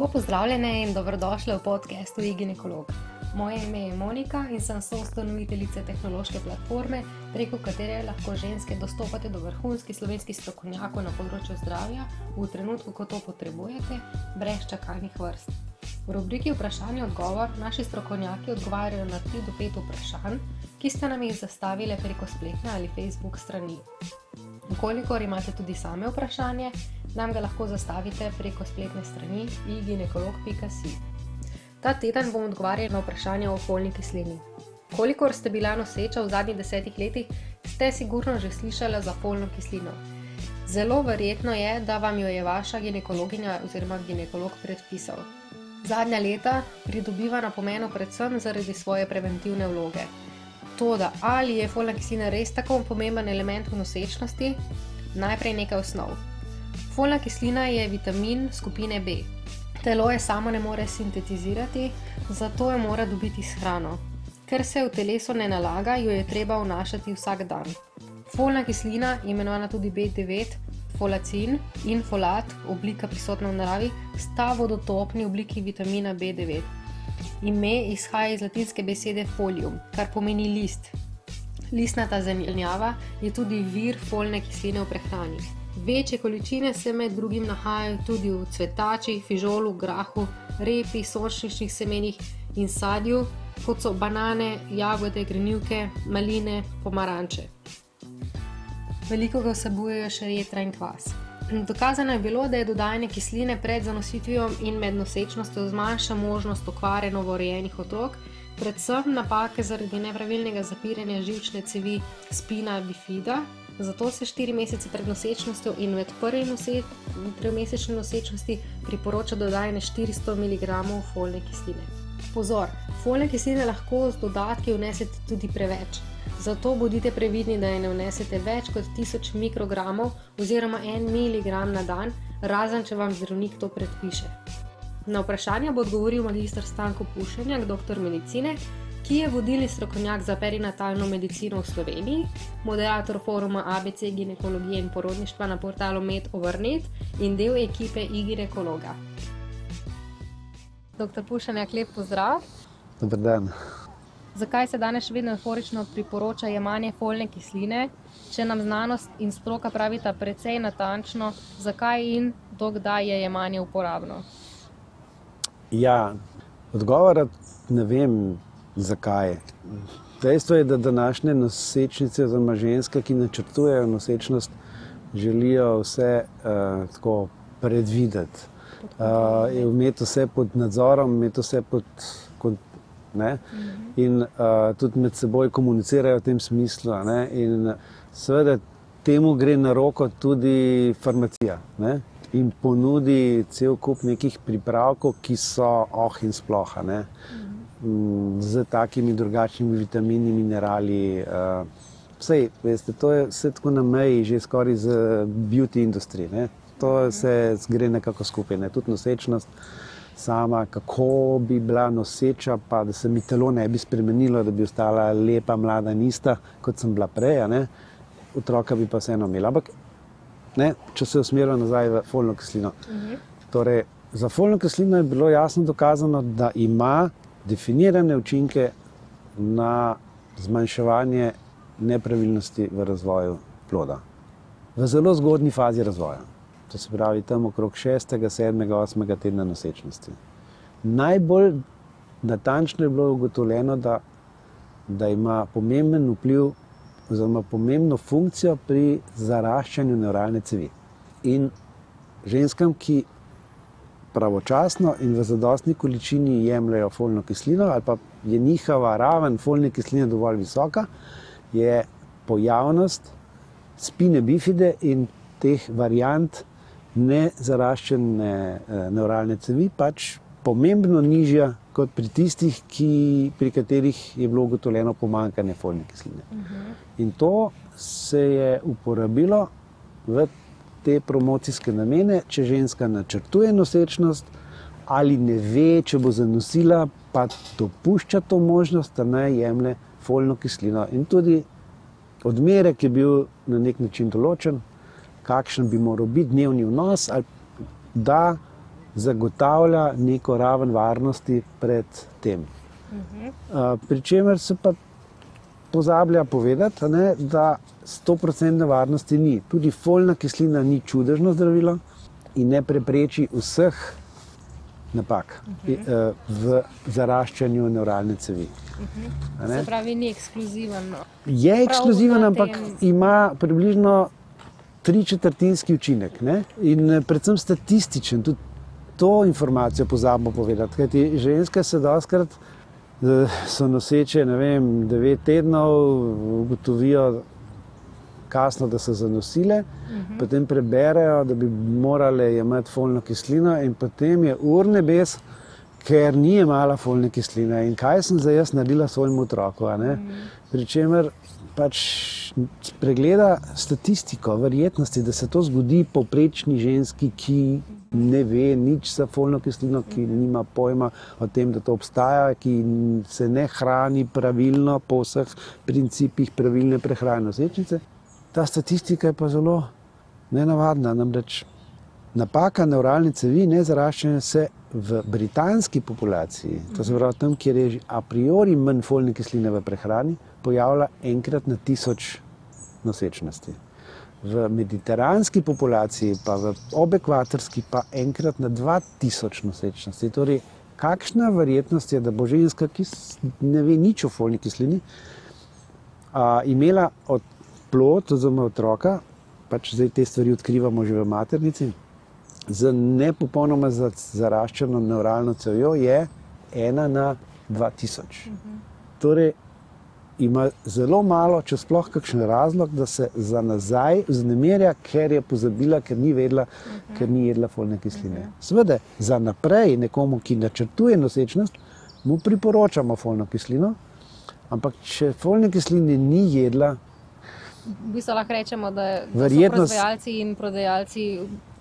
Lepo pozdravljene in dobrodošli v podkastu Iginekolog. Moje ime je Monika in sem soustanoviteljica tehnološke platforme, preko katere lahko ženske dostopate do vrhunskih slovenskih strokovnjakov na področju zdravja v trenutku, ko to potrebujete, brez čakalnih vrst. V rubriki Vprašanje odgovor naši strokovnjaki odgovarjajo na 3 do 5 vprašanj, ki ste nam jih zastavili preko spletne ali Facebook strani. Ukolikor imate tudi same vprašanje, nam ga lahko zastavite preko spletne strani iginekolog.si. Ta teden bom odgovarjal na vprašanje o folni kislini. Kolikor ste bila noseča v zadnjih desetih letih, ste sigurno že slišali za folno kislino. Zelo verjetno je, da vam jo je vaša ginekologinja oziroma ginekolog predpisal. Zadnja leta pridobiva na pomenu predvsem zaradi svoje preventivne vloge. Toda ali je folna kislina res tako pomemben element v nosečnosti? Najprej nekaj osnov. Folna kislina je vitamin skupine B. Telo je samo ne more sintetizirati, zato jo mora dobiti s hrano. Ker se v telesu ne nalaga, jo je treba vnašati vsak dan. Folna kislina, imenovana tudi B9, folacin in folat, oblika prisotna v naravi, sta vodotopni obliki vitamina B9. Ime izhaja iz latinske besede folium, kar pomeni list. Listnata zelenjava je tudi vir folne kisline v prehrani. Večje količine se med drugim nahajajo tudi v cvetačih, fižolu, grahu, repi, sončničnih semenih in sadju, kot so banane, jagode, grenivke, maline, pomaranče. Veliko ga vsebujejo še jetra in kvas. Dokazano je bilo, da je dodajanje kisline pred zanositvijo in med nosečnostjo zmanjša možnost okvare novorojenih otrok, predvsem napake zaradi nepravilnega zapiranja žilčne cevi spina bifida, Zato se 4 mesece pred nosečnostjo in med prvim tremesečnim nosečnosti priporoča dodajanje 400 mg folne kisline. Pozor, folne kisline lahko z dodatki vnesete tudi preveč. Zato bodite previdni, da je ne vnesete več kot 1000 mikrogramov oziroma 1 mg na dan, razen če vam zdravnik to predpiše. Na vprašanje bo odgovoril magistr Stanko Pušenjak, doktor medicine, ki je vodilni strokovnjak za perinatalno medicino v Sloveniji, moderator foruma ABC ginekologije in porodništva na portalu MedOvernet in del ekipe iGinekologa. Doktor Pušanjak, lep pozdrav. Dober dan. Zakaj se danes še vedno euforično priporoča jemanje folne kisline, če nam znanost in stroka pravita precej natančno, zakaj in dokdaj je jemanje uporabno? Ja, odgovora ne vem, Zakaj? Dejstvo je, da današnje nosečnice, oziroma ženske, ki načrtujejo nosečnost, želijo vse uh, tako predvideti. Uh, imeti vse pod nadzorom, imeti vse pod. pod ne? In uh, tudi med seboj komunicirajo v tem smislu. Ne? In seveda temu gre na roko tudi farmacija. Ne? In ponudi cel kup nekih pripravkov, ki so oh in sploha. Ne? Z takimi drugačnimi vitamini, minerali. Uh, Vsej, veste, to je vse tako na meji, že skoraj z beauty industrijo. To se gre nekako skupaj, ne? tudi nosečnost sama, kako bi bila noseča, pa da se mi telo ne bi spremenilo, da bi ostala lepa, mlada, nista, kot sem bila prej. Ne? Otroka bi pa vseeno imela. Ampak, ne, če se usmerijo nazaj v folno kislino. Mhm. torej, za folno kislino je bilo jasno dokazano, da ima definirane učinke na zmanjševanje nepravilnosti v razvoju ploda. V zelo zgodni fazi razvoja, to se pravi tam okrog 6., 7., 8. tedna nosečnosti. Najbolj natančno je bilo ugotovljeno, da, da ima pomemben vpliv oziroma pomembno funkcijo pri zaraščanju neuralne cevi. In ženskam, ki pravočasno in v zadostni količini jemljajo folno kislino, ali pa je njihova raven folne kisline dovolj visoka, je pojavnost spine bifide in teh variant nezaraščene eh, neuralne cevi pač pomembno nižja kot pri tistih, ki, pri katerih je bilo ugotovljeno pomankanje folne kisline. Uh mhm. -huh. In to se je uporabilo v te promocijske namene, če ženska načrtuje nosečnost ali ne ve, če bo zanosila, pa dopušča to možnost, da naj jemlje folno kislino. In tudi odmerek je bil na nek način določen, kakšen bi moral biti dnevni vnos, da zagotavlja neko raven varnosti pred tem. Uh, Pričemer se pa pozablja povedati, ne, da 100% varnosti ni. Tudi folna kislina ni čudežno zdravilo in ne prepreči vseh napak uh -huh. v zaraščanju neuralne cevi. Uh -huh. Se pravi, ni ekskluziven. No. Je ekskluziven, ampak tem... ima približno tri četrtinski učinek ne? in eh, predvsem statističen. Tudi to informacijo pozabimo povedati. Kajti ženske se doskrat eh, so noseče, ne vem, devet tednov, ugotovijo kasno, da so zanosile, uh -huh. potem preberejo, da bi morale imeti folno kislino in potem je ur nebes, ker ni imala folne kisline. In kaj sem zdaj jaz naredila svojemu otroku? Uh -huh. Pričemer pač pregleda statistiko, verjetnosti, da se to zgodi povprečni ženski, ki ne ve nič za folno kislino, ki nima pojma o tem, da to obstaja, ki se ne hrani pravilno po vseh principih pravilne prehrane nosečnice. Ta statistika je pa zelo nenavadna. Namreč napaka neuralne cevi, ne zaraščanje se v britanski populaciji, to se pravi tam, kjer je a priori manj folne kisline v prehrani, pojavlja enkrat na tisoč nosečnosti. V mediteranski populaciji, pa v obekvatorski, pa enkrat na dva tisoč nosečnosti. Torej, kakšna verjetnost je, da bo ženska, ki ne ve nič o folni kislini, a, imela od plod, oziroma otroka, pač zdaj te stvari odkrivamo že v maternici, z ne popolnoma zaraščeno neuralno cevjo, je ena na 2000. Uh -huh. Torej, ima zelo malo, če sploh kakšen razlog, da se za nazaj vznemirja, ker je pozabila, ker ni vedela, uh -huh. ker ni jedla folne kisline. Uh -huh. Sveda, za naprej nekomu, ki načrtuje nosečnost, mu priporočamo folno kislino, ampak če folne kisline ni jedla, v bistvu lahko rečemo, da, da so proizvajalci in prodajalci.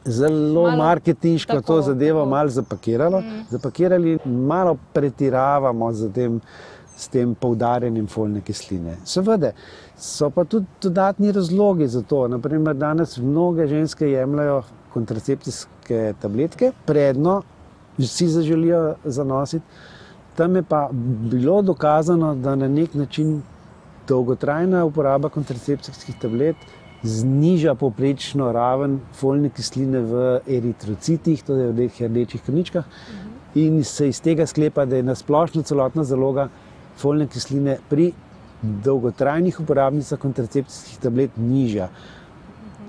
Zelo malo marketinško tako, to zadevo malo zapakiralo, mm. zapakirali, malo pretiravamo z tem, s tem poudarjanjem folne kisline. Seveda, so pa tudi dodatni razlogi za to. Naprimer, danes mnoge ženske jemljajo kontracepcijske tabletke, predno vsi zaželijo zanositi. Tam je pa bilo dokazano, da na nek način dolgotrajna uporaba kontracepcijskih tablet zniža poprečno raven folne kisline v eritrocitih, torej v teh rdečih krvničkah, in se iz tega sklepa, da je na splošno celotna zaloga folne kisline pri dolgotrajnih uporabnicah kontracepcijskih tablet nižja.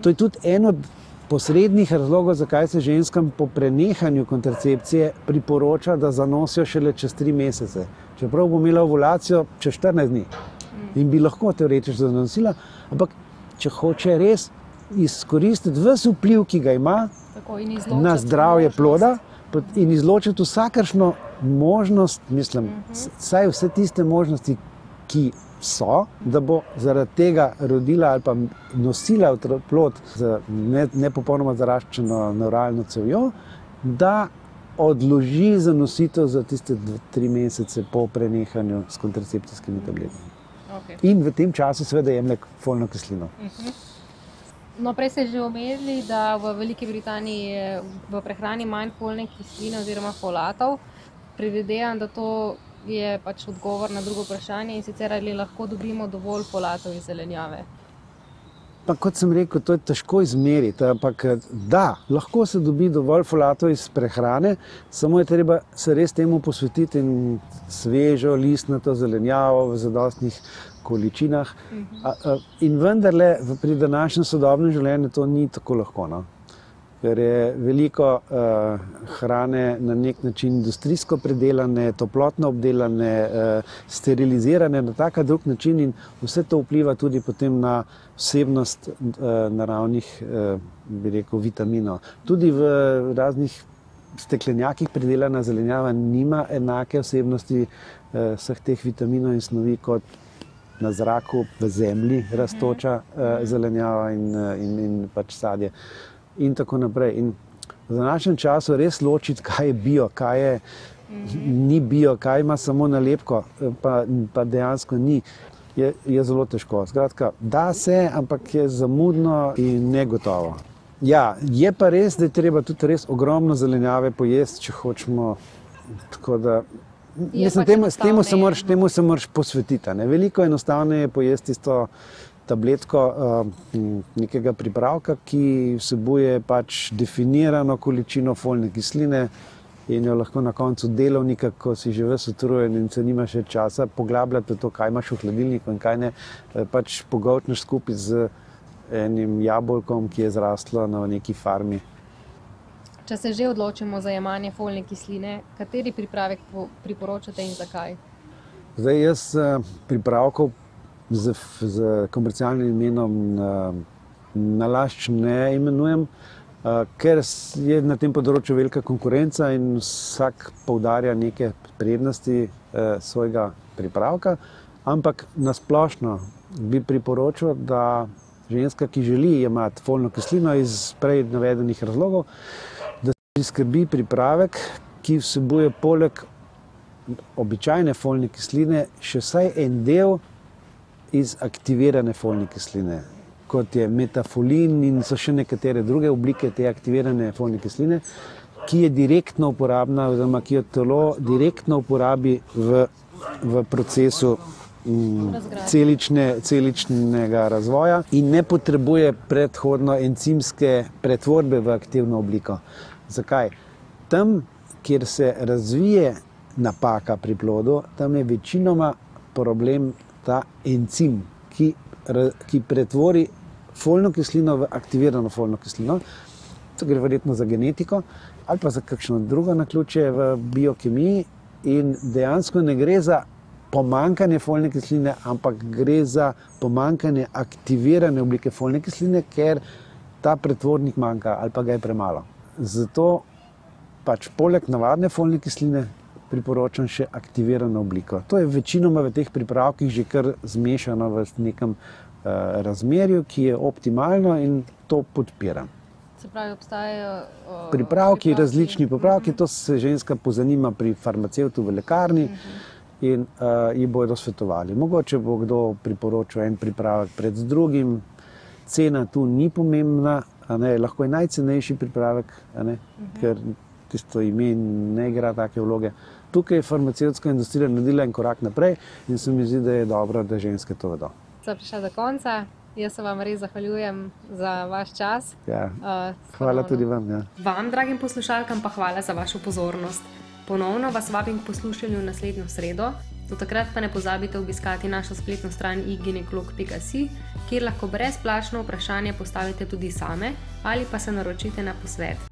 To je tudi eno od posrednih razlogov, zakaj se ženskam po prenehanju kontracepcije priporoča, da zanosijo šele čez tri mesece. Čeprav bo imela ovulacijo čez 14 dni in bi lahko teoretično zanosila, ampak če hoče res izkoristiti vse vpliv, ki ga ima na zdravje ploda in izločiti vsakršno možnost, mislim, vsaj vse tiste možnosti, ki so, da bo zaradi tega rodila ali pa nosila plod z nepopolnoma ne zaraščeno neuralno cevjo, da odloži zanositev za tiste tri mesece po prenehanju s kontracepcijskimi tabletami. Okay. In v tem času, seveda, jemlje folno kislino. Uh mhm. -huh. No, prej ste že omenili, da v Veliki Britaniji je v prehrani manj folne kisline oziroma folatov. Predvidevam, da to je pač odgovor na drugo vprašanje in sicer ali lahko dobimo dovolj folatov iz zelenjave. Pa kot sem rekel, to je težko izmeriti. Ampak da, lahko se dobi dovolj folatov iz prehrane, samo je treba se res temu posvetiti in svežo, listnato zelenjavo v zadostnih količinah. A, a, in vendarle, pri današnjem sodobnem življenju to ni tako lahko. No? ker je veliko uh, hrane na nek način industrijsko predelane, toplotno obdelane, uh, sterilizirane na tak drug način, in vse to vpliva tudi na vsebnost uh, naravnih, uh, bi rekel, vitaminov. Tudi v raznih steklenjakih predelana zelenjava nima enake vsebnosti uh, vseh teh vitaminov in snovi kot. Na zraku, v zemlji, raztoča uh, zelenjava in, in, in pač sadje. In tako naprej. In v današnjem času res ločiti, kaj je bio, kaj je, ni bio, kaj ima samo nalepko, pa, pa dejansko ni, je, je zelo težko. Skratka, da se, ampak je zamudno in negotovo. Ja, je pa res, da je treba tudi res ogromno zelenjave pojesti, če hočemo. Da, mislim, temu, temu, se moraš, temu se moraš posvetiti. Ne? Veliko enostavneje je pojesti isto tabletko uh, nekega pripravka, ki vsebuje pač definirano količino folne kisline. In jo lahko na koncu delovnika, ko si že vse utrujen in se nima še časa, poglabljati to, kaj imaš v hladilniku in kaj ne, eh, pač pogotneš skupaj z enim jabolkom, ki je zraslo na neki farmi. Če se že odločimo za jemanje folne kisline, kateri pripravek priporočate in zakaj? Zdaj, jaz eh, pripravkov z, z komercialnim imenom nalašč ne imenujem, ker je na tem področju velika konkurenca in vsak poudarja neke prednosti svojega pripravka. Ampak nasplošno bi priporočil, da ženska, ki želi imeti folno kislino iz prej navedenih razlogov, priskrbi pripravek, ki vsebuje poleg običajne folne kisline še vsaj en del iz aktivirane folne kisline, kot je metafolin in so še nekatere druge oblike te aktivirane folne kisline, ki je direktno uporabna, oziroma ki jo telo direktno uporabi v, v procesu. Mm, celične, celičnega razvoja in ne potrebuje predhodno encimske pretvorbe v aktivno obliko. Zakaj? Tam, kjer se razvije napaka pri plodu, tam je večinoma problem ta encim, ki, ki pretvori folno kislino v aktivirano folno kislino. To gre verjetno za genetiko ali pa za kakšno drugo na ključe v biokemiji. In dejansko ne gre za pomankanje folne kisline, ampak gre za pomankanje aktivirane oblike folne kisline, ker ta pretvornik manjka ali pa ga je premalo. Zato pač poleg navadne folne kisline priporočam še aktivirano obliko. To je večinoma v teh pripravkih že kar zmešano v nekem uh, razmerju, ki je optimalno in to podpiram. Se pravi, obstajajo uh, pripravki, različni pripravki, to se ženska pozanima pri farmacevtu v lekarni. Uh -huh. In uh, ji bodo svetovali. Mogoče bo kdo priporočil en pripravek pred drugim, cena tu ni pomembna, lahko je najcenejši pripravek, uh -huh. ker tisto ime ne igra take vloge. Tukaj je farmacevtska industrija naredila en korak naprej in se mi zdi, da je dobro, da ženske to vedo. Zdaj prišla do konca. Jaz se vam res zahvaljujem za vaš čas. Ja. Uh, hvala tudi vam. Ja. Vam, dragim poslušalkam, pa hvala za vašo pozornost. Ponovno vas vabim k poslušanju naslednjo sredo. Do takrat pa ne pozabite obiskati našo spletno stran iginekolog.si, kjer lahko brezplačno vprašanje postavite tudi same ali pa se naročite na posvet.